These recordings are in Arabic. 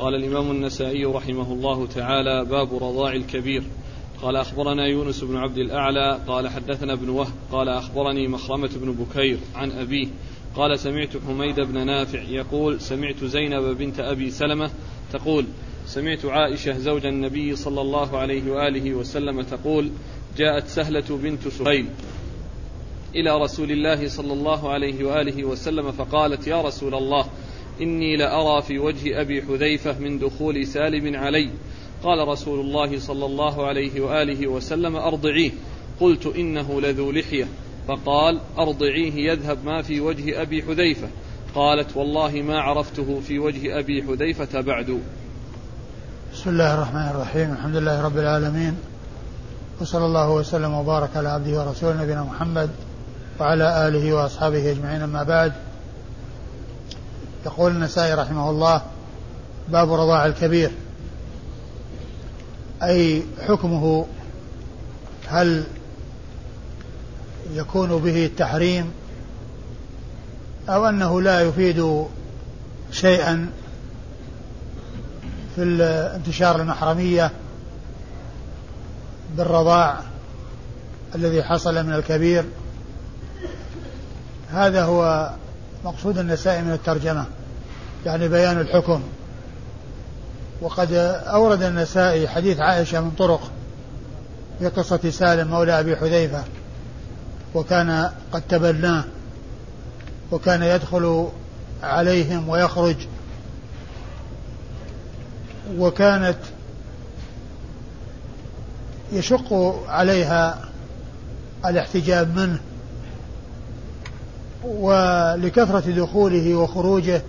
قال الإمام النسائي رحمه الله تعالى باب رضاع الكبير. قال أخبرنا يونس بن عبد الأعلى قال حدثنا ابن وهب قال أخبرني مخرمة بن بكير عن أبيه قال سمعت حميد بن نافع يقول سمعت زينب بنت أبي سلمة تقول سمعت عائشة زوج النبي صلى الله عليه وآله وسلم تقول جاءت سهلة بنت سهيل إلى رسول الله صلى الله عليه وآله وسلم فقالت يا رسول الله إني لأرى في وجه أبي حذيفة من دخول سالم علي. قال رسول الله صلى الله عليه وآله وسلم أرضعيه. قلت إنه لذو لحية. فقال أرضعيه يذهب ما في وجه أبي حذيفة. قالت والله ما عرفته في وجه أبي حذيفة بعد. بسم الله الرحمن الرحيم. الحمد لله رب العالمين. وصلى الله وسلم وبارك على عبده ورسوله نبينا محمد وعلى آله وأصحابه أجمعين أما بعد. يقول النسائي رحمه الله باب رضاع الكبير. أي حكمه هل يكون به التحريم أو أنه لا يفيد شيئا في انتشار المحرمية بالرضاع الذي حصل من الكبير؟ هذا هو مقصود النسائي من الترجمة يعني بيان الحكم. وقد أورد النسائي حديث عائشة من طرق في قصة سالم مولى أبي حذيفة وكان قد تبناه وكان يدخل عليهم ويخرج. وكانت يشق عليها الاحتجاب منه. ولكثرة دخوله وخروجه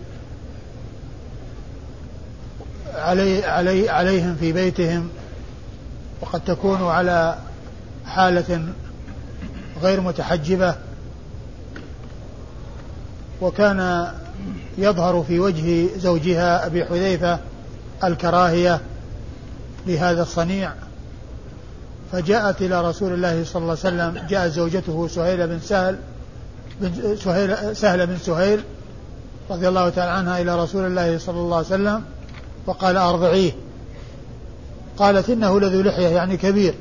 علي علي عليهم في بيتهم وقد تكون على حالة غير متحجبة وكان يظهر في وجه زوجها أبي حذيفة الكراهية لهذا الصنيع. فجاءت إلى رسول الله صلى الله عليه وسلم جاءت زوجته سهيل بن سهل بن سهيل سهل بن سهيل رضي الله تعالى عنها إلى رسول الله صلى الله عليه وسلم وقال أرضعيه. قالت إنه لذو لحية يعني كبير.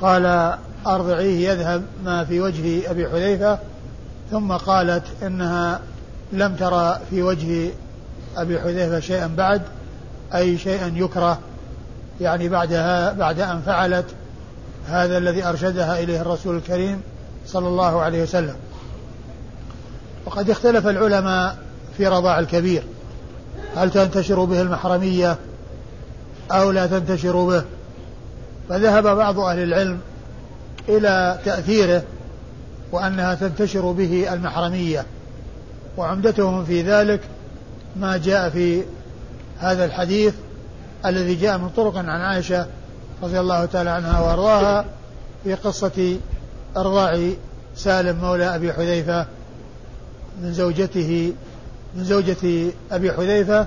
قال أرضعيه يذهب ما في وجه أبي حذيفة ثم قالت إنها لم ترى في وجه أبي حذيفة شيئا بعد أي شيئا يكره. يعني بعدها بعد أن فعلت هذا الذي أرشدها إليه الرسول الكريم صلى الله عليه وسلم. وقد اختلف العلماء في رضاع الكبير. هل تنتشر به المحرمية أو لا تنتشر به؟ فذهب بعض أهل العلم إلى تأثيره وأنها تنتشر به المحرمية وعمدتهم في ذلك ما جاء في هذا الحديث الذي جاء من طرق عن عائشة رضي الله تعالى عنها وأرضاها في قصة إرضاع سالم مولى أبي حذيفة من زوجته من زوجة أبي حذيفة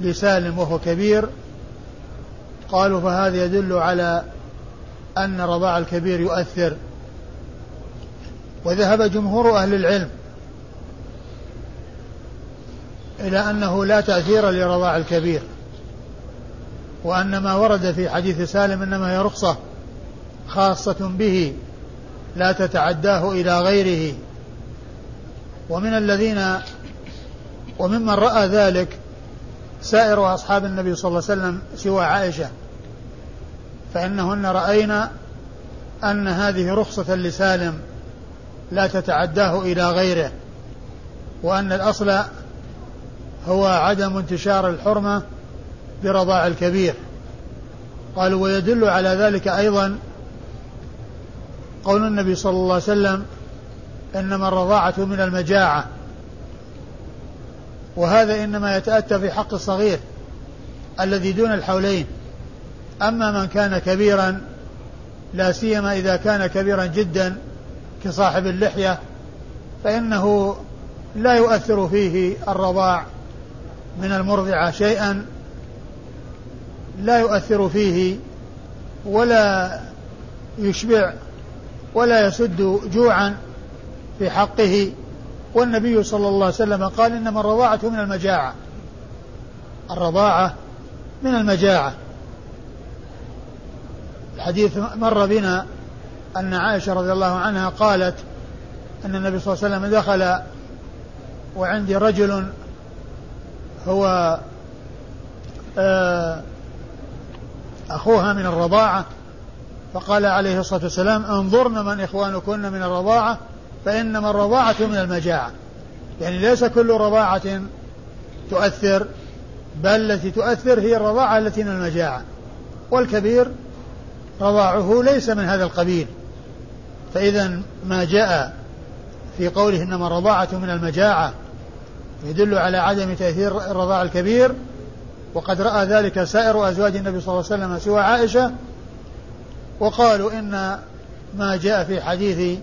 لسالم وهو كبير. قالوا فهذا يدل على أن رضاع الكبير يؤثر. وذهب جمهور أهل العلم إلى أنه لا تأثير لرضاع الكبير وأن ما ورد في حديث سالم إنما هي رخصة خاصة به لا تتعداه إلى غيره. ومن الذين وممن رأى ذلك سائر أصحاب النبي صلى الله عليه وسلم سوى عائشة فإنهن رأينا أن هذه رخصة لسالم لا تتعداه إلى غيره وأن الأصل هو عدم انتشار الحرمة برضاع الكبير. قالوا ويدل على ذلك أيضا قول النبي صلى الله عليه وسلم إنما الرضاعة من المجاعة. وهذا إنما يتأتى في حق الصغير الذي دون الحولين. أما من كان كبيرا لا سيما إذا كان كبيرا جدا كصاحب اللحية فإنه لا يؤثر فيه الرضاع من المرضعة شيئا لا يؤثر فيه ولا يشبع ولا يسد جوعا. في حقه والنبي صلى الله عليه وسلم قال إنما الرضاعة من المجاعة. الرضاعة من المجاعة. الحديث مر بنا أن عائشة رضي الله عنها قالت أن النبي صلى الله عليه وسلم دخل وعندي رجل هو آه، أخوها من الرضاعة فقال عليه الصلاة والسلام انظرن من إخوانكن من الرضاعة فإنما الرضاعة من المجاعة. يعني ليس كل رضاعة تؤثر بل التي تؤثر هي الرضاعة التي من المجاعة. والكبير رضاعه ليس من هذا القبيل. فإذا ما جاء في قوله إنما الرضاعة من المجاعة يدل على عدم تأثير الرضاع الكبير وقد رأى ذلك سائر أزواج النبي صلى الله عليه وسلم سوى عائشة وقالوا إن ما جاء في حديث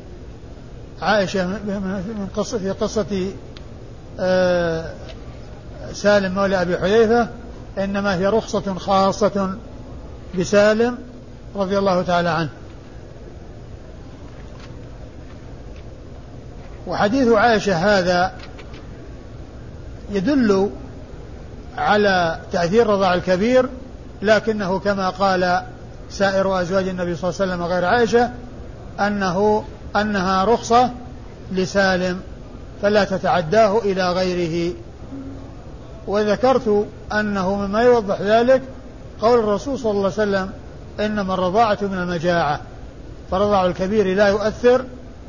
عائشة من قصة في قصة آه، سالم مولى أبي حذيفة إنما هي رخصة خاصة بسالم رضي الله تعالى عنه. وحديث عائشة هذا يدل على تأثير الرضاع الكبير لكنه كما قال سائر أزواج النبي صلى الله عليه وسلم غير عائشة أنه أنها رخصة لسالم فلا تتعداه إلى غيره. وذكرت أنه مما يوضح ذلك قول الرسول صلى الله عليه وسلم إنما الرضاعة من المجاعة. فرضاع الكبير لا يؤثر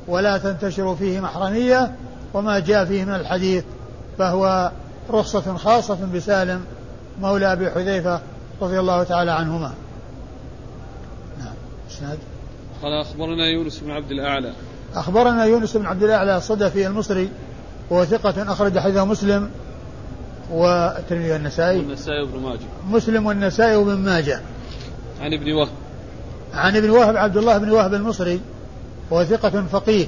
ولا تنتشر فيه محرمية وما جاء فيه من الحديث فهو رخصة خاصة بسالم مولى أبي حذيفة رضي الله تعالى عنهما. نعم إسناد؟ قال أخبرنا يونس بن عبد الأعلى. أخبرنا يونس بن عبد الأعلى الصدفي المصري وهو ثقة أخرج حديثه مسلم والترمذي والنسائي. والنسائي وابن ماجه. مسلم والنسائي وابن ماجه. عن ابن وهب. عن ابن وهب عبد الله بن وهب المصري وهو ثقة فقيه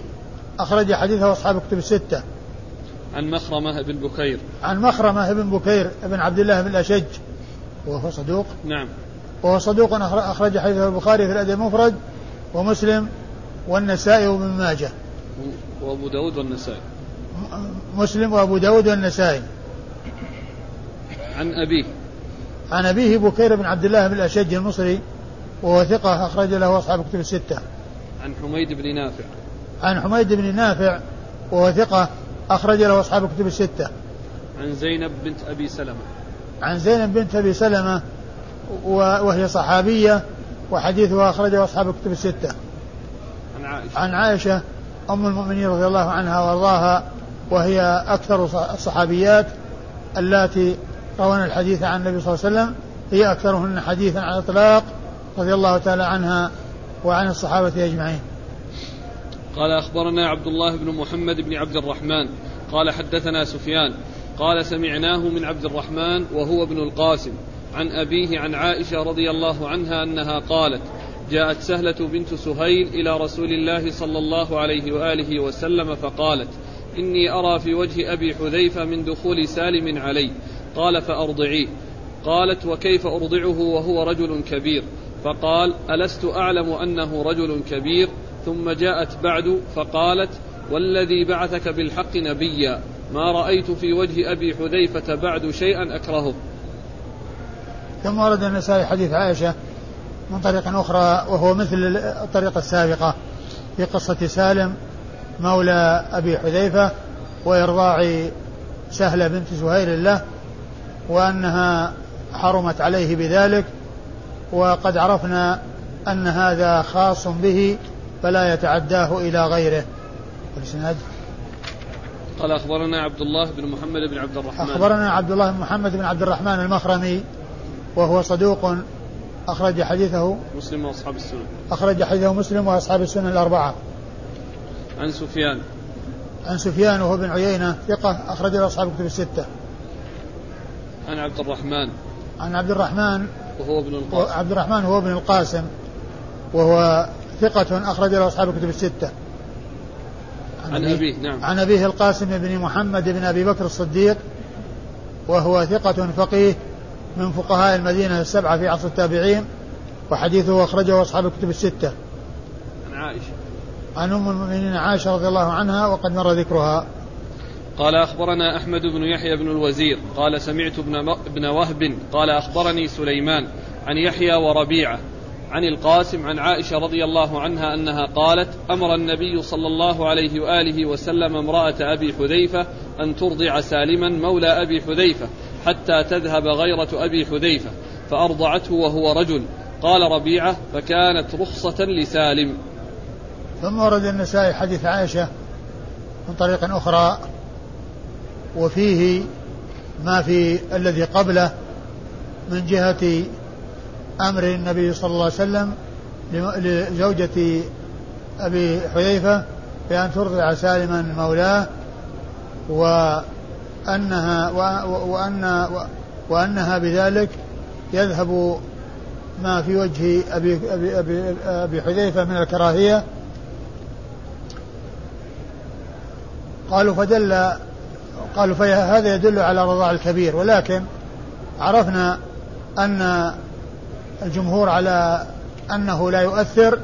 أخرج حديثه أصحاب كتب الستة. عن مخرمة بن بكير. عن مخرمة بن بكير بن عبد الله بن الأشج وهو صدوق. نعم. وهو صدوق أخرج حديثه البخاري في الأدب المفرد ومسلم والنسائي وابن ماجه. وأبو داود والنسائي. مسلم وأبو داود والنسائي. عن أبيه. عن أبيه بكير بن عبد الله بن الأشج المصري وهو ثقة أخرج له أصحاب كتب الستة. عن حميد بن نافع. عن حميد بن نافع وهو ثقة أخرج له أصحاب كتب الستة. عن زينب بنت أبي سلمة. عن زينب بنت أبي سلمة وهي صحابية وحديثها أخرجه أصحاب الكتب الستة. عن عائشة. عن عائشة أم المؤمنين رضي الله عنها وأرضاها وهي أكثر الصحابيات اللاتي رونا الحديث عن النبي صلى الله عليه وسلم هي أكثرهن حديثا على الإطلاق رضي الله تعالى عنها وعن الصحابة أجمعين. قال أخبرنا عبد الله بن محمد بن عبد الرحمن. قال حدثنا سفيان. قال سمعناه من عبد الرحمن وهو ابن القاسم. عن أبيه عن عائشة رضي الله عنها أنها قالت جاءت سهلة بنت سهيل إلى رسول الله صلى الله عليه وآله وسلم فقالت إني أرى في وجه أبي حذيفة من دخول سالم علي. قال فأرضعيه. قالت وكيف أرضعه وهو رجل كبير؟ فقال ألست أعلم أنه رجل كبير؟ ثم جاءت بعد فقالت والذي بعثك بالحق نبيا. ما رأيت في وجه أبي حذيفة بعد شيئا أكرهه. ثم ورد النسائي حديث عائشة من طريق أخرى وهو مثل الطريقة السابقة في قصة سالم مولى أبي حذيفة وإرضاع سهلة بنت زهير له وأنها حرمت عليه بذلك وقد عرفنا أن هذا خاص به فلا يتعداه إلى غيره. والإسناد؟ قال أخبرنا عبد الله بن محمد بن عبد الرحمن. أخبرنا عبد الله بن محمد بن عبد الرحمن المخرمي وهو صدوق أخرج حديثه مسلم وأصحاب السنن أخرج حديثه مسلم وأصحاب السنن الأربعة. عن سفيان. عن سفيان وهو بن عيينة ثقة أخرج له أصحاب الكتب الستة. عن عبد الرحمن. عن عبد الرحمن وهو ابن القاسم. عبد الرحمن هو ابن القاسم. وهو ثقة أخرج له أصحاب الكتب الستة. عن, عن أبيه نعم. عن أبيه القاسم بن محمد بن أبي بكر الصديق. وهو ثقة فقيه من فقهاء المدينة السبعة في عصر التابعين وحديثه أخرجه أصحاب الكتب الستة. عن عائشة. عن أم المؤمنين عائشة رضي الله عنها وقد مر ذكرها. قال أخبرنا أحمد بن يحيى بن الوزير قال سمعت ابن وهب قال أخبرني سليمان عن يحيى وربيعة عن القاسم عن عائشة رضي الله عنها أنها قالت أمر النبي صلى الله عليه وآله وسلم امرأة أبي حذيفة أن ترضع سالما مولى أبي حذيفة حتى تذهب غيرة أبي حذيفة فأرضعته وهو رجل. قال ربيعة فكانت رخصة لسالم. ثم ورد النسائي حديث عائشة من طريق أخرى وفيه ما في الذي قبله من جهة أمر النبي صلى الله عليه وسلم لزوجة أبي حذيفة بأن ترضع سالما مولاة وأنها وأن وأنها بذلك يذهب ما في وجه أبي أبي أبي, أبي حذيفة من الكراهية. قالوا فدل قالوا فهذا يدل على رضاع الكبير ولكن عرفنا أن الجمهور على أنه لا يؤثر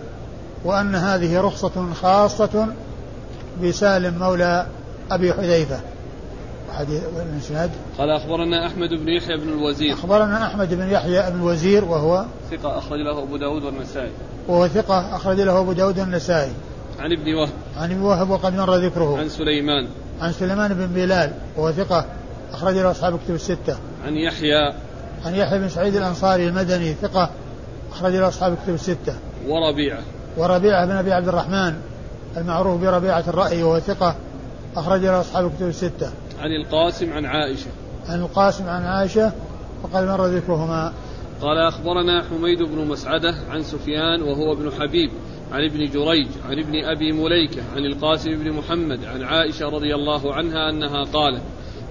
وأن هذه رخصة خاصة بسالم مولى أبي حذيفة. حديث قال أخبرنا أحمد بن يحيى بن الوزير. أخبرنا أحمد بن يحيى بن الوزير وهو ثقة أخرج له أبو داود والنسائي. وهو ثقة أخرج له أبو داود والنسائي. عن ابن وهب. عن ابن وهب وقد مر ذكره. عن سليمان. عن سليمان بن بلال وهو ثقة أخرج له أصحاب كتب الستة. عن يحيى. عن يحيى بن سعيد الأنصاري المدني ثقة أخرج له أصحاب كتب الستة. وربيعة. وربيعة بن أبي عبد الرحمن المعروف بربيعة الرأي وهو ثقة أخرج له أصحاب الكتب الستة. عن القاسم عن عائشة. عن القاسم عن عائشة وقد مر ذكرهما. قال أخبرنا حميد بن مسعدة عن سفيان وهو ابن حبيب عن ابن جريج عن ابن أبي مليكة عن القاسم بن محمد عن عائشة رضي الله عنها أنها قالت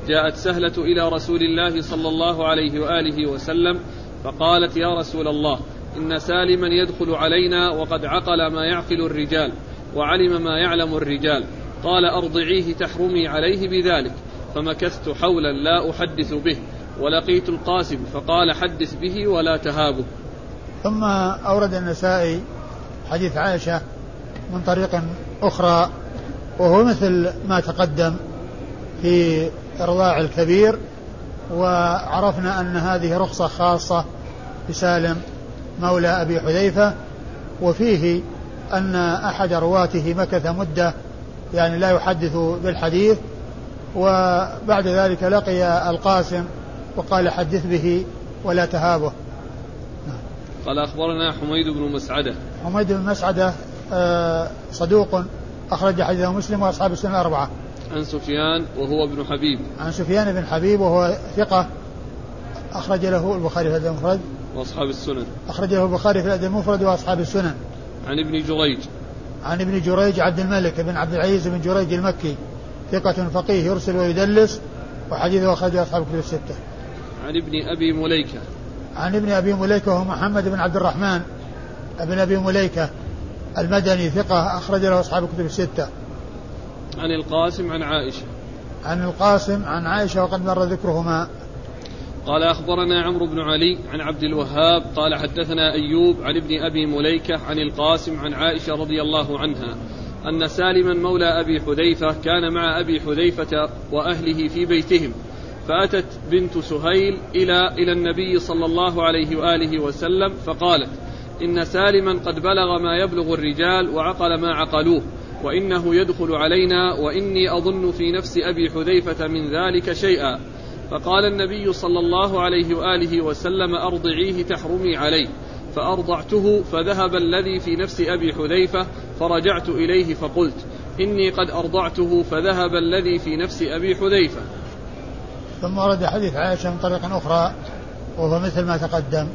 جاءت سهلة إلى رسول الله صلى الله عليه وآله وسلم فقالت يا رسول الله إن سالما يدخل علينا وقد عقل ما يعقل الرجال وعلم ما يعلم الرجال قال أرضعيه تحرمي عليه بذلك فمكثت حولا لا أحدث به ولقيت القاسم فقال حدث به ولا تهابه. ثم أورد النسائي حديث عائشة من طريق أخرى وهو مثل ما تقدم في إرضاع الكبير وعرفنا أن هذه رخصة خاصة بسالم مولى أبي حذيفة وفيه أن أحد رواته مكث مدة يعني لا يحدث بالحديث وبعد ذلك لقي القاسم وقال حدث به ولا تهابه. قال أخبرنا حميد بن مسعدة. حميد بن مسعدة آه، صدوق أخرج حديثه مسلم وأصحاب السنة الأربعة عن سفيان وهو ابن حبيب. عن سفيان بن حبيب وهو ثقة أخرج له البخاري في الأدب المفرد. وأصحاب السنن. أخرج له البخاري في الأدب المفرد وأصحاب السنن. عن ابن جريج. عن ابن جريج عبد الملك بن عبد العزيز بن جريج المكي. ثقة فقيه يرسل ويدلس وحديثه أخرجه أصحاب الكتب الستة. عن ابن أبي مليكة عن ابن أبي مليكة وهو محمد بن عبد الرحمن ابن أبي مليكة المدني ثقة أخرج له أصحاب الكتب الستة. عن القاسم عن عائشة عن القاسم عن عائشة وقد مر ذكرهما قال أخبرنا عمرو بن علي عن عبد الوهاب قال حدثنا أيوب عن ابن أبي مليكة عن القاسم عن عائشة رضي الله عنها أن سالما مولى أبي حذيفة كان مع أبي حذيفة وأهله في بيتهم فأتت بنت سهيل إلى إلى النبي صلى الله عليه وآله وسلم فقالت إن سالما قد بلغ ما يبلغ الرجال وعقل ما عقلوه وإنه يدخل علينا وإني أظن في نفس أبي حذيفة من ذلك شيئا. فقال النبي صلى الله عليه وآله وسلم أرضعيه تحرمي عليه. فأرضعته فذهب الذي في نفس أبي حذيفة فرجعت إليه فقلت إني قد أرضعته فذهب الذي في نفس أبي حذيفة. ثم ورد حديث عائشة من طريق أخرى وهو مثل ما تقدم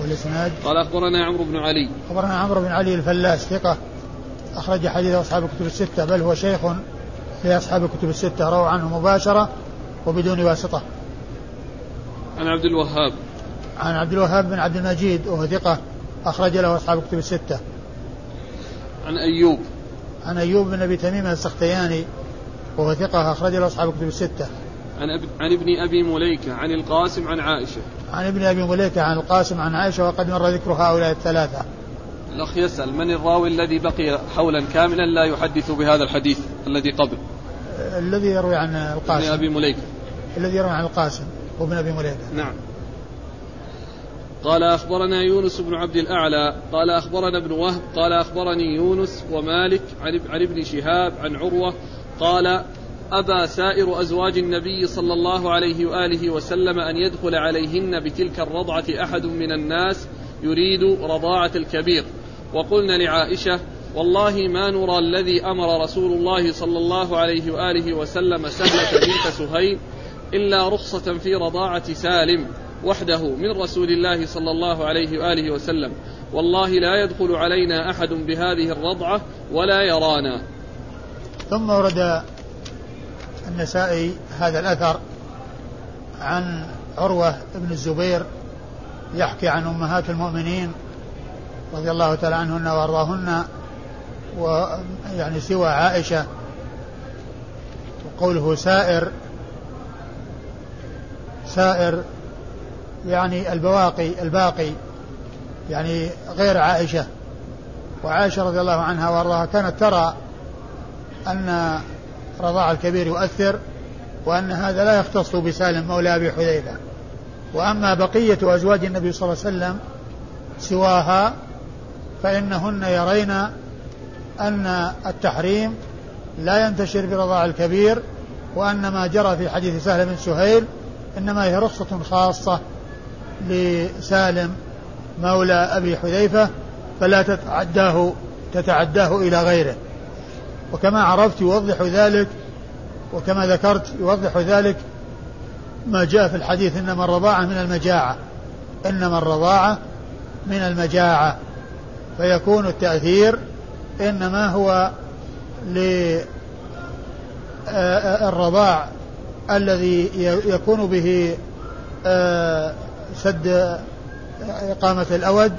والإسناد. قال أخبرنا عمرو بن علي. أخبرنا عمرو بن علي الفلاس ثقة. أخرج حديث أصحاب الكتب الستة بل هو شيخ لاصحاب الكتب الستة روى عنه مباشرة وبدون واسطة. عن عبد الوهاب. عن عبد الوهاب بن عبد المجيد وهو ثقة أخرج له أصحاب الكتب الستة. عن أيوب. عن أيوب بن أبي تميم السختياني وهو ثقة أخرج له أصحاب الكتب الستة. عن, أب... عن ابن أبي مليكة عن القاسم عن عائشة. عن ابن أبي مليكة عن القاسم عن عائشة وقد مر ذكر هؤلاء الثلاثة. الأخ يسأل من الراوي الذي بقي حولا كاملا لا يحدث بهذا الحديث الذي قبل؟ الذي يروي عن القاسم. ابن أبي مليكة. الذي يروي عن القاسم وابن أبي مليكة. نعم. قال أخبرنا يونس بن عبد الأعلى قال أخبرنا ابن وهب قال أخبرني يونس ومالك عن ابن شهاب عن عروة قال أبى سائر أزواج النبي صلى الله عليه وآله وسلم أن يدخل عليهن بتلك الرضعة أحد من الناس يريد رضاعة الكبير. وقلنا لعائشة والله ما نرى الذي أمر رسول الله صلى الله عليه وآله وسلم سهلة بنت سهيل إلا رخصة في رضاعة سالم. وحده من رسول الله صلى الله عليه وآله وسلم. والله لا يدخل علينا أحد بهذه الرضعة ولا يرانا. ثم ورد النسائي هذا الأثر عن عروة بن الزبير يحكي عن أمهات المؤمنين رضي الله تعالى عنهن وأرضاهن ويعني سوى عائشة وقوله سائر سائر يعني البواقي الباقي يعني غير عائشة. وعائشة رضي الله عنها وأرضاها كانت ترى أن رضاع الكبير يؤثر وأن هذا لا يختص بسالم مولى أبي حذيفة. وأما بقية أزواج النبي صلى الله عليه وسلم سواها فإنهن يرين أن التحريم لا ينتشر برضاع الكبير وأن ما جرى في حديث سهل بن سهيل إنما هي رخصة خاصة. لسالم مولى أبي حذيفة فلا تتعداه تتعداه إلى غيره. وكما عرفت يوضح ذلك وكما ذكرت يوضح ذلك ما جاء في الحديث إنما الرضاعة من المجاعة. إنما الرضاعة من المجاعة. فيكون التأثير إنما هو للرضاع الذي يكون به سد إقامة الأود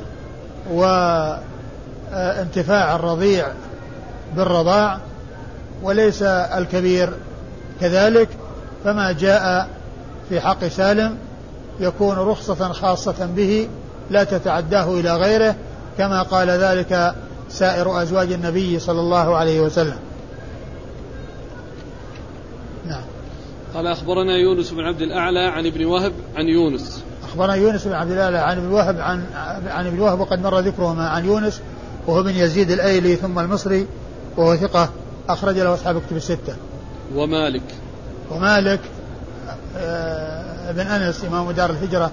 وانتفاع الرضيع بالرضاع وليس الكبير كذلك فما جاء في حق سالم يكون رخصة خاصة به لا تتعداه إلى غيره كما قال ذلك سائر أزواج النبي صلى الله عليه وسلم. نعم. قال أخبرنا يونس بن عبد الأعلى عن ابن وهب عن يونس. أخبرنا يونس بن عبد الأعلى عن ابن وهب عن عن ابن وهب وقد مر ذكرهما عن يونس وهو بن يزيد الأيلي ثم المصري وهو ثقة أخرج له أصحاب كتب الستة. ومالك ومالك آه بن أنس إمام دار الهجرة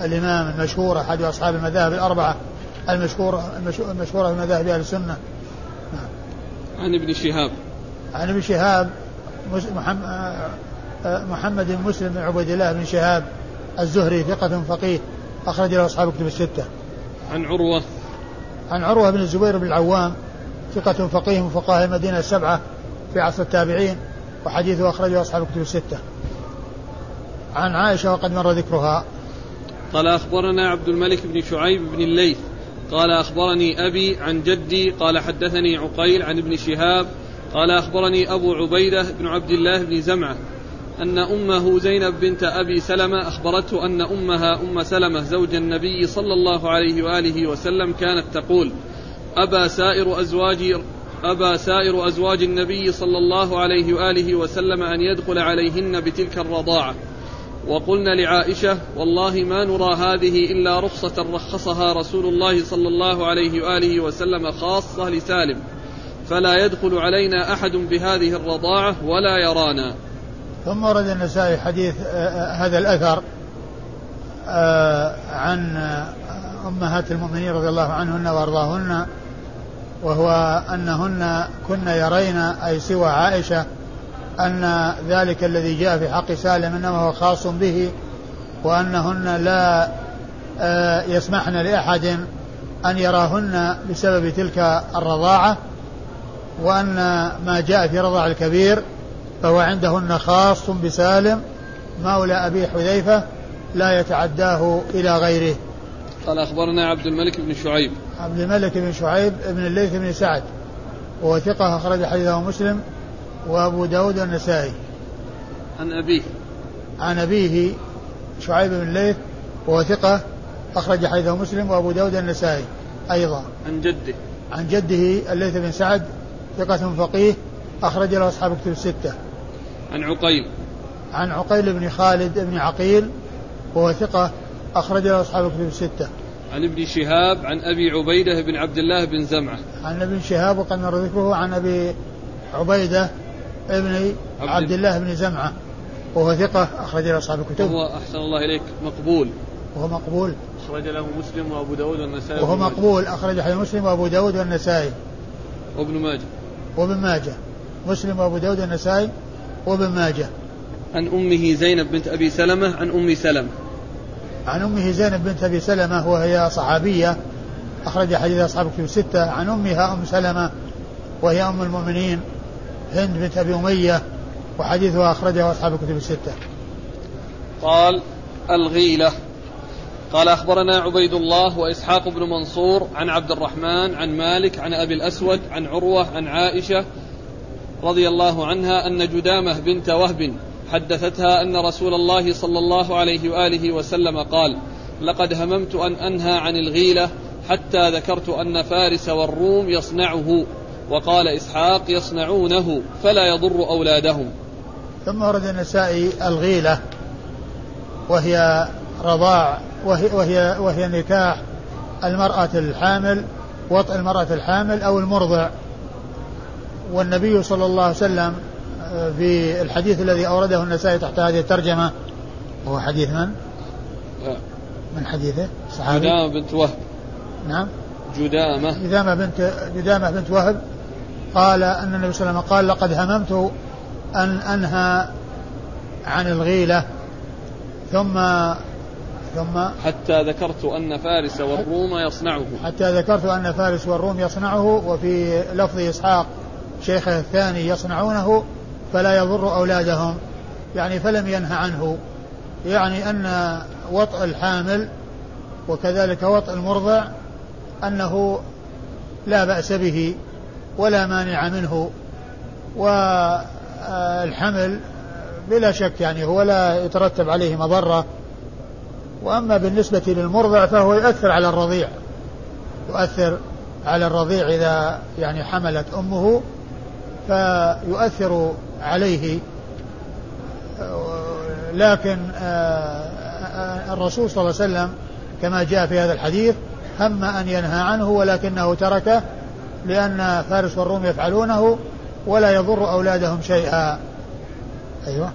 الإمام المشهور أحد أصحاب المذاهب الأربعة المشهورة المشهورة في مذاهب أهل السنة. نعم. عن ابن شهاب. عن ابن شهاب محمد آه، آه، محمد بن مسلم بن عبيد الله بن شهاب الزهري ثقة فقيه أخرج له أصحاب كتب الستة. عن عروة عن عروة بن الزبير بن العوام ثقة فقيه من فقهاء المدينة السبعة في عصر التابعين وحديثه أخرجه أصحاب الكتب الستة. عن عائشة وقد مر ذكرها. قال أخبرنا عبد الملك بن شعيب بن الليث قال أخبرني أبي عن جدي قال حدثني عقيل عن ابن شهاب قال أخبرني أبو عبيدة بن عبد الله بن زمعة أن أمه زينب بنت أبي سلمة أخبرته أن أمها أم سلمة زوج النبي صلى الله عليه وآله وسلم كانت تقول أبى سائر أزواج أبى سائر أزواج النبي صلى الله عليه وآله وسلم أن يدخل عليهن بتلك الرضاعة. وقلنا لعائشة والله ما نرى هذه إلا رخصة رخصها رسول الله صلى الله عليه وآله وسلم خاصة لسالم فلا يدخل علينا أحد بهذه الرضاعة ولا يرانا. ثم ورد النسائي حديث آه، آه، هذا الأثر آه، عن أمهات المؤمنين رضي الله عنهن وأرضاهن وهو أنهن كن يرين أي سوى عائشة أن ذلك الذي جاء في حق سالم إنما هو خاص به وأنهن لا يسمحن لأحد أن يراهن بسبب تلك الرضاعة وأن ما جاء في رضاع الكبير فهو عندهن خاص بسالم مولى أبي حذيفة لا يتعداه إلى غيره. قال أخبرنا عبد الملك بن شعيب. عبد الملك بن شعيب بن الليث بن سعد. وهو ثقة أخرج حديثه مسلم وأبو داود والنسائي. عن أبيه. عن أبيه شعيب بن الليث وهو ثقة أخرج حديثه مسلم وأبو داود النسائي أيضا. عن جده. عن جده الليث بن سعد ثقة فقيه أخرج له أصحاب كتب الستة. عن عقيل عن عقيل بن خالد بن عقيل وهو ثقة أخرج له أصحاب الكتب الستة. عن ابن شهاب عن أبي عبيدة بن عبد الله بن زمعة. عن ابن شهاب وقد مر ذكره عن أبي عبيدة ابن عبد, عبد الله بن زمعة وهو ثقة أخرج له أصحاب الكتب. وهو أحسن الله إليك مقبول. وهو مقبول. أخرج له مسلم وأبو داود والنسائي. وهو مقبول أخرج له مسلم وأبو داود والنسائي. وابن ماجه. وابن ماجه. مسلم وأبو داود والنسائي وابن ماجه. عن أمه زينب بنت أبي سلمة عن أم سلمة. عن أمه زينب بنت أبي سلمة وهي صحابية. أخرج حديث أصحاب الكتب الستة. عن أمها أم سلمة وهي أم المؤمنين هند بنت أبي أمية وحديثها أخرجه أصحاب الكتب الستة. قال الغيلة. قال أخبرنا عبيد الله وإسحاق بن منصور عن عبد الرحمن عن مالك عن أبي الأسود عن عروة عن عائشة رضي الله عنها أن جدامة بنت وهب حدثتها أن رسول الله صلى الله عليه وآله وسلم قال لقد هممت أن أنهى عن الغيلة حتى ذكرت أن فارس والروم يصنعه وقال إسحاق يصنعونه فلا يضر أولادهم. ثم ورد النسائي الغيلة وهي رضاع وهي, وهي, وهي نكاح المرأة الحامل وطء المرأة الحامل أو المرضع. والنبي صلى الله عليه وسلم في الحديث الذي أورده النسائي تحت هذه الترجمة هو حديث من؟ من حديثه؟ صحابي؟ جدامة بنت وهب. نعم. جدامة. جدامة بنت جدامة بنت وهب. قال أن النبي صلى الله عليه وسلم قال لقد هممت أن أنهى عن الغيلة ثم ثم حتى ذكرت أن فارس والروم يصنعه. حتى ذكرت أن فارس والروم يصنعه وفي لفظ إسحاق شيخه الثاني يصنعونه فلا يضر أولادهم يعني فلم ينه عنه. يعني أن وطء الحامل وكذلك وطء المرضع أنه لا بأس به ولا مانع منه والحمل بلا شك يعني هو لا يترتب عليه مضرة. وأما بالنسبة للمرضع فهو يؤثر على الرضيع يؤثر على الرضيع إذا يعني حملت أمه فيؤثر عليه. لكن آه، الرسول صلى الله عليه وسلم كما جاء في هذا الحديث هم أن ينهى عنه ولكنه تركه لأن فارس والروم يفعلونه ولا يضر أولادهم شيئا. أيوة.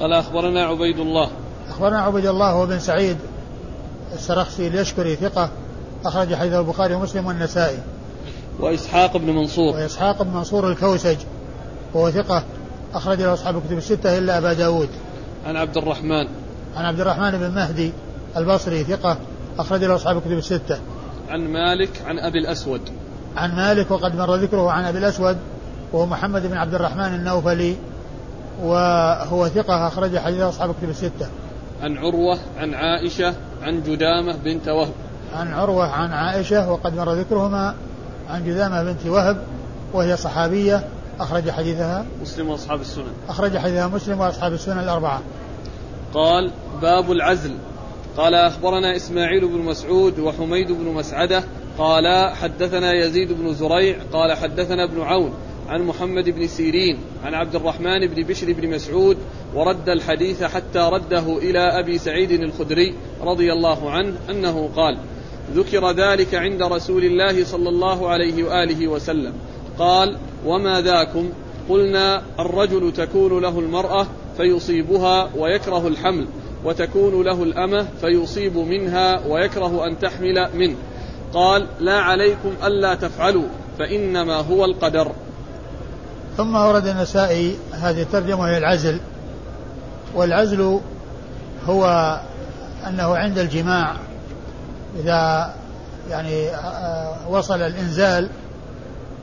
قال أخبرنا عبيد الله. أخبرنا عبيد الله هو بن سعيد السرخسي اليشكري ثقة أخرج حديث البخاري ومسلم والنسائي. وإسحاق بن منصور. وإسحاق بن منصور الكوسج وهو ثقة أخرج له أصحاب الكتب الستة إلا أبا داود. عن عبد الرحمن. عن عبد الرحمن بن مهدي البصري ثقة أخرج له أصحاب الكتب الستة. عن مالك عن أبي الأسود. عن مالك وقد مر ذكره عن أبي الأسود وهو محمد بن عبد الرحمن النوفلي وهو ثقة أخرج حديث أصحاب الكتب الستة. عن عروة عن عائشة عن جدامة بنت وهب. عن عروة عن عائشة وقد مر ذكرهما عن جذامة بنت وهب وهي صحابية أخرج حديثها. مسلم وأصحاب السنن. أخرج حديثها مسلم وأصحاب السنن الأربعة. قال باب العزل. قال أخبرنا إسماعيل بن مسعود وحميد بن مسعدة. قال حدثنا يزيد بن زريع. قال حدثنا ابن عون عن محمد بن سيرين عن عبد الرحمن بن بشر بن مسعود ورد الحديث حتى رده إلى أبي سعيد الخدري رضي الله عنه أنه قال ذكر ذلك عند رسول الله صلى الله عليه وآله وسلم. قال وما ذاكم؟ قلنا الرجل تكون له المرأة فيصيبها ويكره الحمل وتكون له الأمة فيصيب منها ويكره أن تحمل منه. قال لا عليكم ألا تفعلوا فإنما هو القدر. ثم ورد النسائي هذه الترجمة وهي العزل والعزل هو أنه عند الجماع إذا يعني آه، وصل الإنزال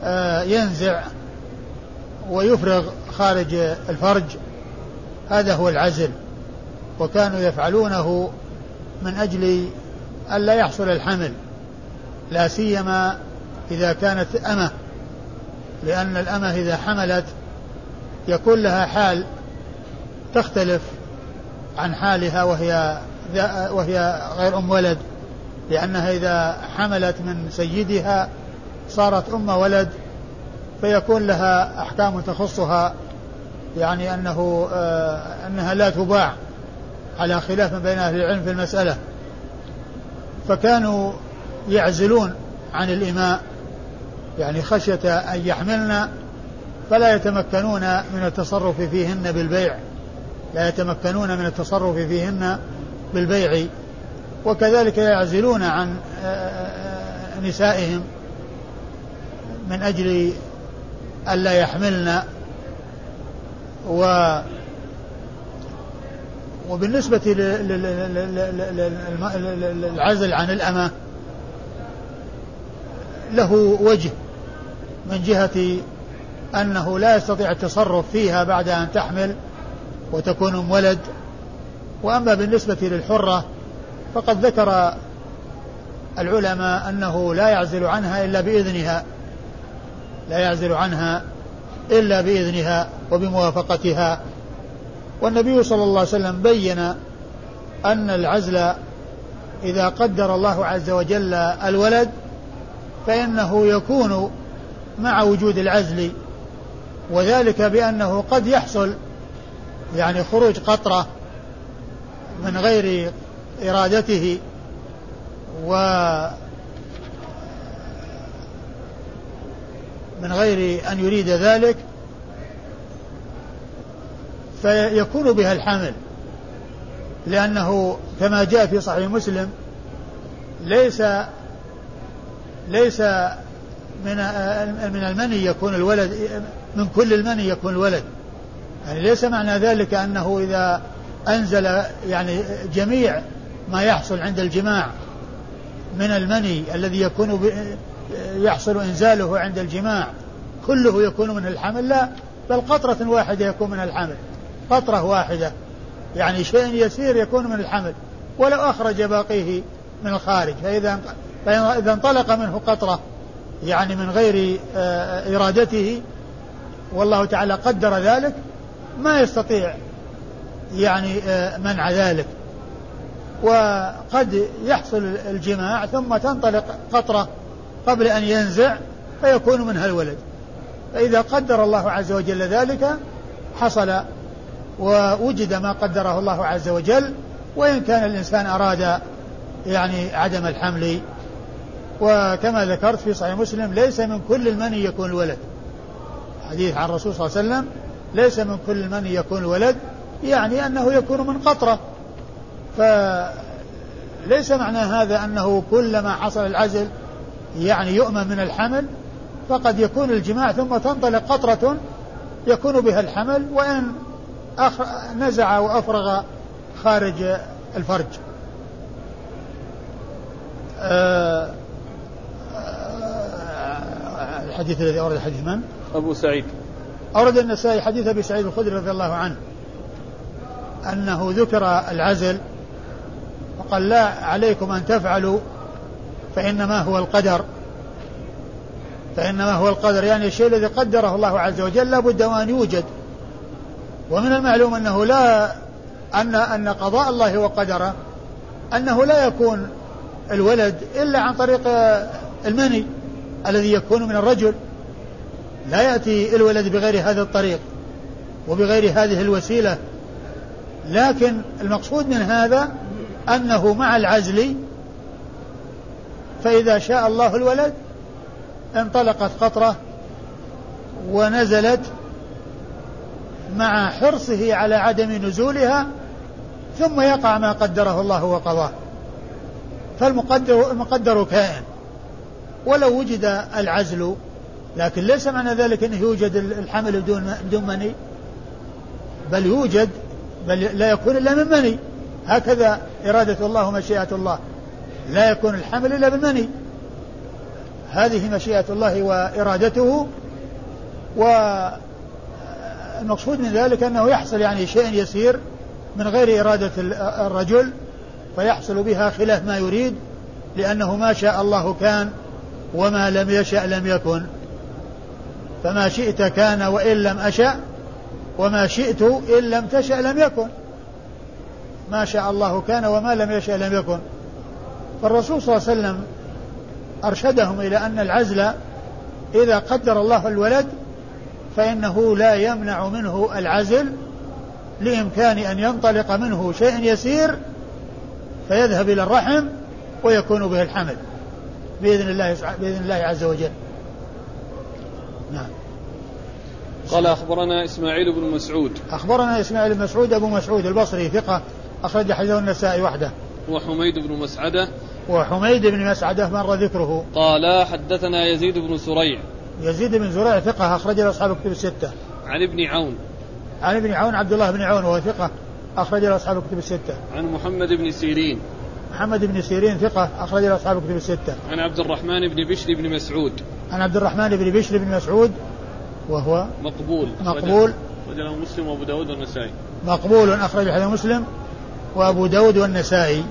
آه، ينزع ويفرغ خارج الفرج. هذا هو العزل. وكانوا يفعلونه من أجل ألا يحصل الحمل لا سيما إذا كانت أمة. لأن الأمة إذا حملت يكون لها حال تختلف عن حالها وهي وهي غير أم ولد. لأنها إذا حملت من سيدها صارت أم ولد فيكون لها أحكام تخصها يعني أنه آه أنها لا تباع على خلاف بين أهل العلم في المسألة. فكانوا يعزلون عن الإماء يعني خشية أن يحملن فلا يتمكنون من التصرف فيهن بالبيع. لا يتمكنون من التصرف فيهن بالبيع. وكذلك يعزلون عن آه، آه، نسائهم من أجل ألا يحملن و وبالنسبة للعزل عن الأمة له وجه من جهة أنه لا يستطيع التصرف فيها بعد أن تحمل وتكون ولد وأما بالنسبة للحرة فقد ذكر العلماء أنه لا يعزل عنها إلا بإذنها. لا يعزل عنها إلا بإذنها وبموافقتها. والنبي صلى الله عليه وسلم بين أن العزل إذا قدر الله عز وجل الولد فإنه يكون مع وجود العزل وذلك بأنه قد يحصل يعني خروج قطرة من غير إرادته و من غير أن يريد ذلك فيكون بها الحمل لأنه كما جاء في صحيح مسلم ليس ليس من من المني يكون الولد من كل المني يكون الولد. يعني ليس معنى ذلك أنه إذا أنزل يعني جميع ما يحصل عند الجماع من المني الذي يكون يحصل إنزاله عند الجماع. كله يكون من الحمل لا بل قطرة واحدة يكون من الحمل. قطرة واحدة. يعني شيء يسير يكون من الحمل. ولو أخرج باقيه من الخارج. فإذا فإذا انطلق منه قطرة يعني من غير آه، إرادته والله تعالى قدر ذلك ما يستطيع يعني آه، منع ذلك. وقد يحصل الجماع ثم تنطلق قطرة قبل أن ينزع فيكون منها الولد. فإذا قدر الله عز وجل ذلك حصل ووجد ما قدره الله عز وجل وإن كان الإنسان أراد يعني عدم الحمل. وكما ذكرت في صحيح مسلم ليس من كل المني يكون الولد. حديث عن الرسول صلى الله عليه وسلم ليس من كل المني يكون الولد يعني أنه يكون من قطرة. فليس معنى هذا أنه كلما حصل العزل يعني يؤمن من الحمل فقد يكون الجماع ثم تنطلق قطرة يكون بها الحمل وإن نزع وأفرغ خارج الفرج آه، آه، الحديث الذي أورد حديث من؟ أبو سعيد أورد النسائي حديث أبي سعيد الخدري رضي الله عنه أنه ذكر العزل وقال لا عليكم أن تفعلوا فإنما هو القدر. فإنما هو القدر يعني الشيء الذي قدره الله عز وجل لابد وأن يوجد. ومن المعلوم أنه لا أن أن قضاء الله وقدره أنه لا يكون الولد إلا عن طريق المني الذي يكون من الرجل. لا يأتي الولد بغير هذا الطريق وبغير هذه الوسيلة. لكن المقصود من هذا أنه مع العزل فإذا شاء الله الولد انطلقت قطرة ونزلت مع حرصه على عدم نزولها ثم يقع ما قدره الله وقضاه. فالمقدر المقدر كائن. ولو وجد العزل لكن ليس معنى ذلك إنه يوجد الحمل بدون بدون مني بل يوجد بل لا يكون إلا من مني. هكذا إرادة الله ومشيئة الله. لا يكون الحمل إلا بالمني. هذه مشيئة الله وإرادته والمقصود من ذلك أنه يحصل يعني شيء يسير من غير إرادة الرجل فيحصل بها خلاف ما يريد لأنه ما شاء الله كان وما لم يشأ لم يكن. فما شئت كان وإن لم أشأ وما شئت إن لم تشأ لم يكن. ما شاء الله كان وما لم يشأ لم يكن. فالرسول صلى الله عليه وسلم أرشدهم إلى أن العزل إذا قدر الله الولد فإنه لا يمنع منه العزل لإمكان أن ينطلق منه شيء يسير فيذهب إلى الرحم ويكون به الحمل بإذن الله بإذن الله عز وجل. نعم. قال أخبرنا إسماعيل بن مسعود. أخبرنا إسماعيل بن مسعود أبو مسعود البصري ثقة. أخرج حديثه النسائي وحده. وحميد بن مسعدة. وحميد بن مسعدة مر ذكره. قال حدثنا يزيد بن سريع يزيد بن زريع ثقة أخرج له أصحاب الكتب الستة. عن ابن عون. عن ابن عون عبد الله بن عون وهو ثقة أخرج له أصحاب الكتب الستة. عن محمد بن سيرين. محمد بن سيرين ثقة أخرج له أصحاب الكتب الستة. عن عبد الرحمن بن بشر بن مسعود. عن عبد الرحمن بن بشر بن مسعود وهو مقبول. مقبول. أخرج له مسلم وأبو داود والنسائي. مقبول أخرج حديث مسلم. وأبو داود والنسائي.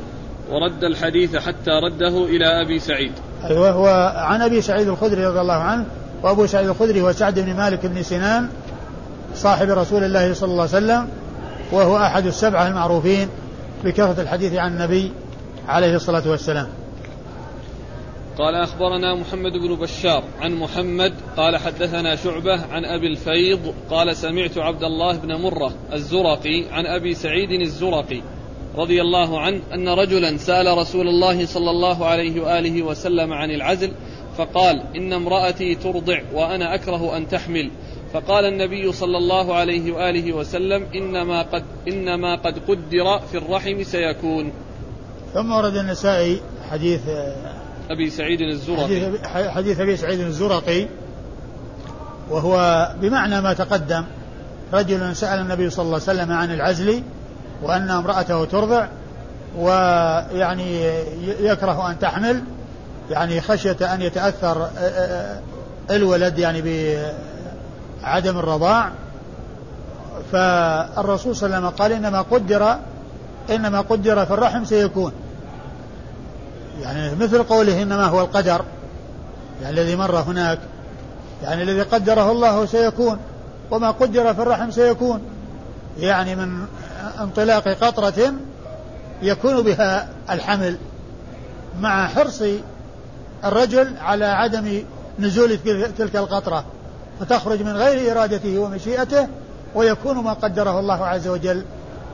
ورد الحديث حتى رده إلى أبي سعيد. أيوه هو عن أبي سعيد الخدري رضي الله عنه وأبو سعيد الخدري هو سعد بن مالك بن سنان صاحب رسول الله صلى الله عليه وسلم وهو أحد السبعة المعروفين بكثرة الحديث عن النبي عليه الصلاة والسلام. قال أخبرنا محمد بن بشار عن محمد قال حدثنا شعبة عن أبي الفيض قال سمعت عبد الله بن مرة الزرقي عن أبي سعيد الزرقي. رضي الله عنه أن رجلا سأل رسول الله صلى الله عليه وآله وسلم عن العزل فقال إن امرأتي ترضع وأنا أكره أن تحمل. فقال النبي صلى الله عليه وآله وسلم إنما قد إنما قد قدر في الرحم سيكون. ثم ورد النسائي حديث أبي سعيد الزرقي. حديث, أبي سعيد الزرقي وهو بمعنى ما تقدم رجل سأل النبي صلى الله عليه وسلم عن العزل وأن امرأته ترضع ويعني يكره أن تحمل يعني خشية أن يتأثر الولد يعني بعدم الرضاع. فالرسول صلى الله عليه وسلم قال إنما قدر إنما قدر في الرحم سيكون. يعني مثل قوله إنما هو القدر يعني الذي مر هناك يعني الذي قدره الله سيكون وما قدر في الرحم سيكون. يعني من انطلاق قطرة يكون بها الحمل مع حرص الرجل على عدم نزول تلك القطرة فتخرج من غير إرادته ومشيئته ويكون ما قدره الله عز وجل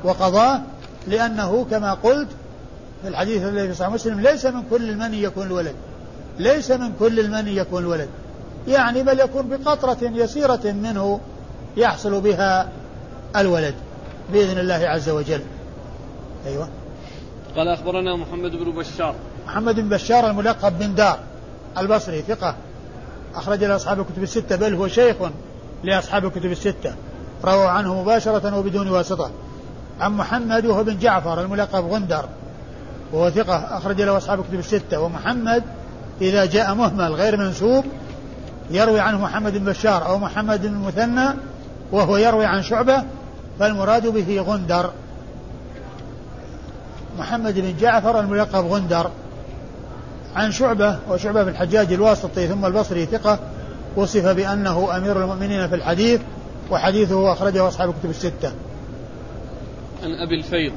وقضاه لأنه كما قلت في الحديث الذي في صحيح مسلم ليس من كل المني يكون الولد ليس من كل المني يكون الولد يعني بل يكون بقطرة يسيرة منه يحصل بها الولد. بإذن الله عز وجل. أيوة. قال أخبرنا محمد بن بشار. محمد بن بشار الملقب بن دار البصري ثقة. أخرج له أصحاب الكتب الستة بل هو شيخ لأصحاب الكتب الستة. رووا عنه مباشرة وبدون واسطة. عن محمد وهو بن جعفر الملقب غندر وهو ثقة. أخرج له أصحاب الكتب الستة. ومحمد إذا جاء مهمل غير منسوب يروي عنه محمد بن بشار أو محمد بن المثنى وهو يروي عن شعبة فالمراد به غندر. محمد بن جعفر الملقب غندر. عن شعبة وشعبة بن الحجاج الواسطي ثم البصري ثقة وصف بأنه أمير المؤمنين في الحديث وحديثه أخرجه أصحاب الكتب الستة. عن أبي الفيض.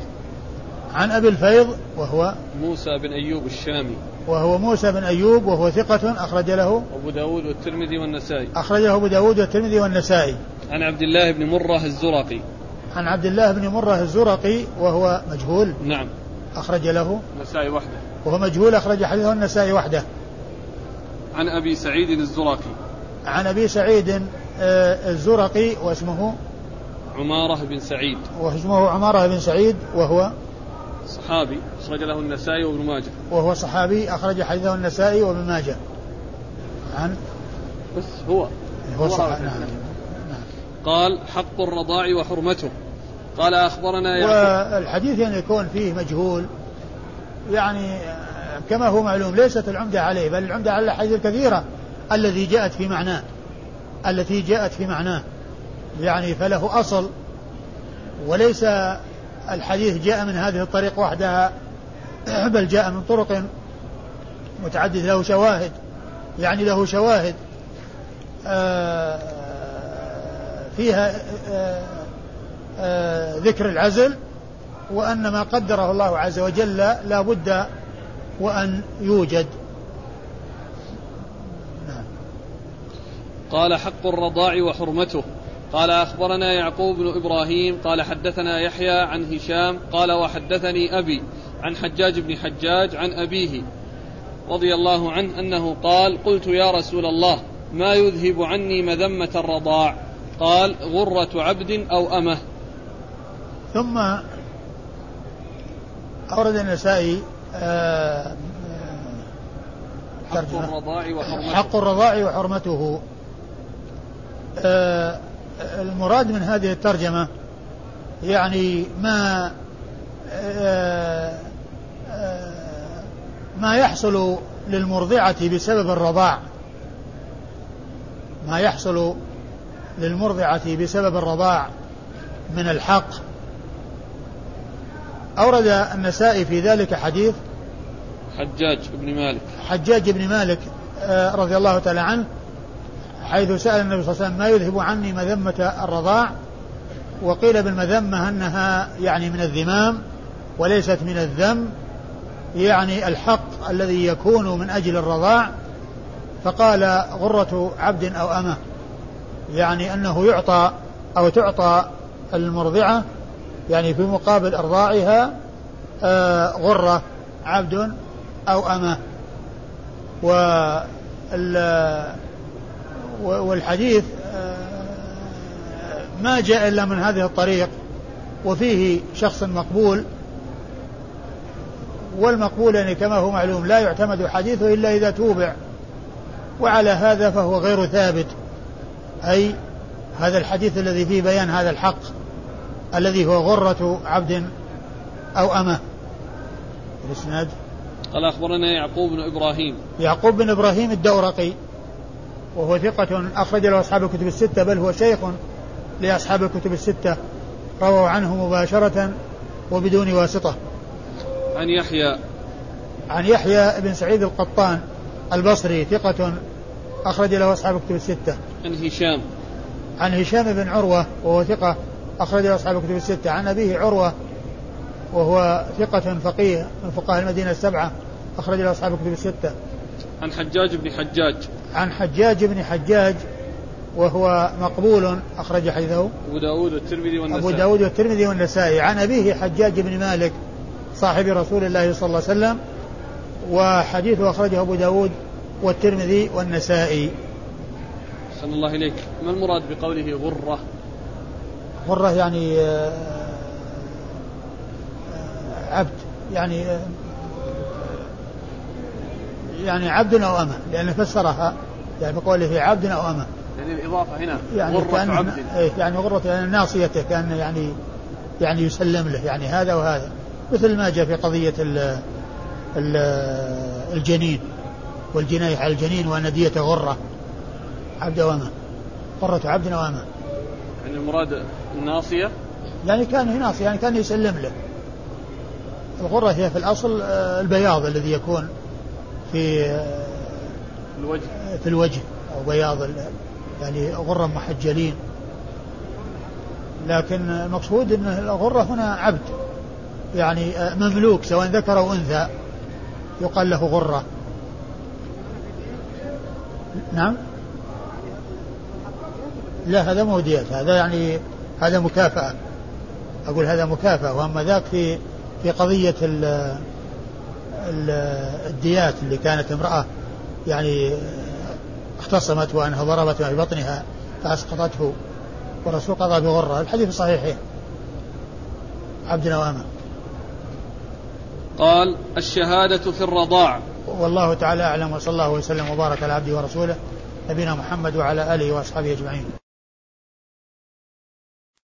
عن أبي الفيض وهو موسى بن أيوب الشامي وهو موسى بن أيوب وهو ثقة أخرج له أبو داود والترمذي والنسائي. أخرجه أبو داود والترمذي والنسائي. عن عبد الله بن مرة الزرقي. عن عبد الله بن مرة الزرقي وهو مجهول. نعم. أخرج له. النسائي وحده. وهو مجهول أخرج حديثه النسائي وحده. عن أبي سعيد الزرقي. عن أبي سعيد آه، الزرقي واسمه عمارة بن سعيد. واسمه عمارة بن سعيد وهو صحابي أخرج له النسائي وابن ماجه. وهو صحابي أخرج حديثه النسائي وابن ماجه. عن؟ بس هو. هو صحابي. نعم. قال حق الرضاع وحرمته. قال أخبرنا والحديث يعني يكون فيه مجهول. يعني كما هو معلوم ليست العمدة عليه بل العمدة على الأحاديث الكثيرة الذي جاءت في معناه التي جاءت في معناه. يعني فله أصل وليس الحديث جاء من هذه الطريق وحدها بل جاء من طرق متعددة له شواهد. يعني له شواهد. آه، فيها آه، آه، ذكر العزل وأن ما قدره الله عز وجل لا بد وأن يوجد. قال حق الرضاع وحرمته قال أخبرنا يعقوب بن إبراهيم قال حدثنا يحيى عن هشام قال وحدثني أبي عن حجاج بن حجاج عن أبيه رضي الله عنه أنه قال قلت يا رسول الله ما يذهب عني مذمة الرضاع قال غرة عبد أو أمة. ثم أورد النسائي آه، حق الرضاع وحرمته. حق الرضاع وحرمته. آه، المراد من هذه الترجمة يعني ما آه، ما يحصل للمرضعة بسبب الرضاع. ما يحصل للمرضعة بسبب الرضاع من الحق. أورد النسائي في ذلك حديث حجاج بن مالك. حجاج بن مالك آه، رضي الله تعالى عنه حيث سأل النبي صلى الله عليه وسلم ما يذهب عني مذمة الرضاع؟ وقيل بالمذمة أنها يعني من الذمام وليست من الذم يعني الحق الذي يكون من أجل الرضاع. فقال غرة عبد أو أمة. يعني أنه يعطى أو تعطى المرضعة يعني في مقابل إرضاعها آه، غرة عبد أو أمة. والحديث آه، ما جاء إلا من هذه الطريق وفيه شخص مقبول. والمقبول يعني كما هو معلوم لا يعتمد حديثه إلا إذا توبع وعلى هذا فهو غير ثابت. أي هذا الحديث الذي فيه بيان هذا الحق الذي هو غرة عبد أو أمة. الإسناد. قال أخبرنا يعقوب بن إبراهيم. يعقوب بن إبراهيم الدورقي وهو ثقة أخرج له أصحاب الكتب الستة بل هو شيخ لأصحاب الكتب الستة. رووا عنه مباشرة وبدون واسطة. عن يحيى. عن يحيى بن سعيد القطان البصري ثقة أخرج له أصحاب الكتب الستة. عن هشام. عن هشام بن عروة وهو ثقة أخرج له أصحاب الكتب الستة. عن أبيه عروة وهو ثقة فقيه من فقهاء المدينة السبعة أخرج له أصحاب الكتب الستة. عن حجاج بن حجاج. عن حجاج بن حجاج وهو مقبول أخرج حديثه. أبو داود والترمذي والنسائي. أبو داود والترمذي والنسائي. عن أبيه حجاج بن مالك صاحب رسول الله صلى الله عليه وسلم وحديثه أخرجه أبو داود والترمذي والنسائي. صلى الله إليك. ما المراد بقوله غرة؟ غرة يعني آه، آه، عبد. يعني آه، يعني عبد أو أمة. لأنه فسرها يعني بقوله عبد أو أمة. يعني الإضافة هنا. يعني غرة عبد. إيه يعني غرة يعني ناصيته كأن يعني يعني يسلم له. يعني هذا وهذا. مثل ما جاء في قضية ال ال الجنين والجناية على الجنين وأن دية غرة. عبد وأمة غرة عبد وأمة يعني المراد الناصية؟ يعني كان ناصية يعني كان يسلم له. الغرة هي في الأصل آه، البياض الذي يكون في آه، الوجه. في الوجه أو بياض يعني غرة محجلين. لكن المقصود أن الغرة هنا عبد. يعني آه، مملوك سواء ذكر أو أنثى. يقال له غرة. نعم؟ لا هذا مو ديات هذا يعني هذا مكافأة. أقول هذا مكافأة وأما ذاك في في قضية ال ال الديات اللي كانت امرأة يعني اختصمت وأنها ضربت في بطنها فأسقطته والرسول قضى بغرة. الحديث صحيحين عبد نوامة قال الشهادة في الرضاع. والله تعالى أعلم وصلى الله وسلم وبارك على عبده ورسوله نبينا محمد وعلى آله وأصحابه أجمعين.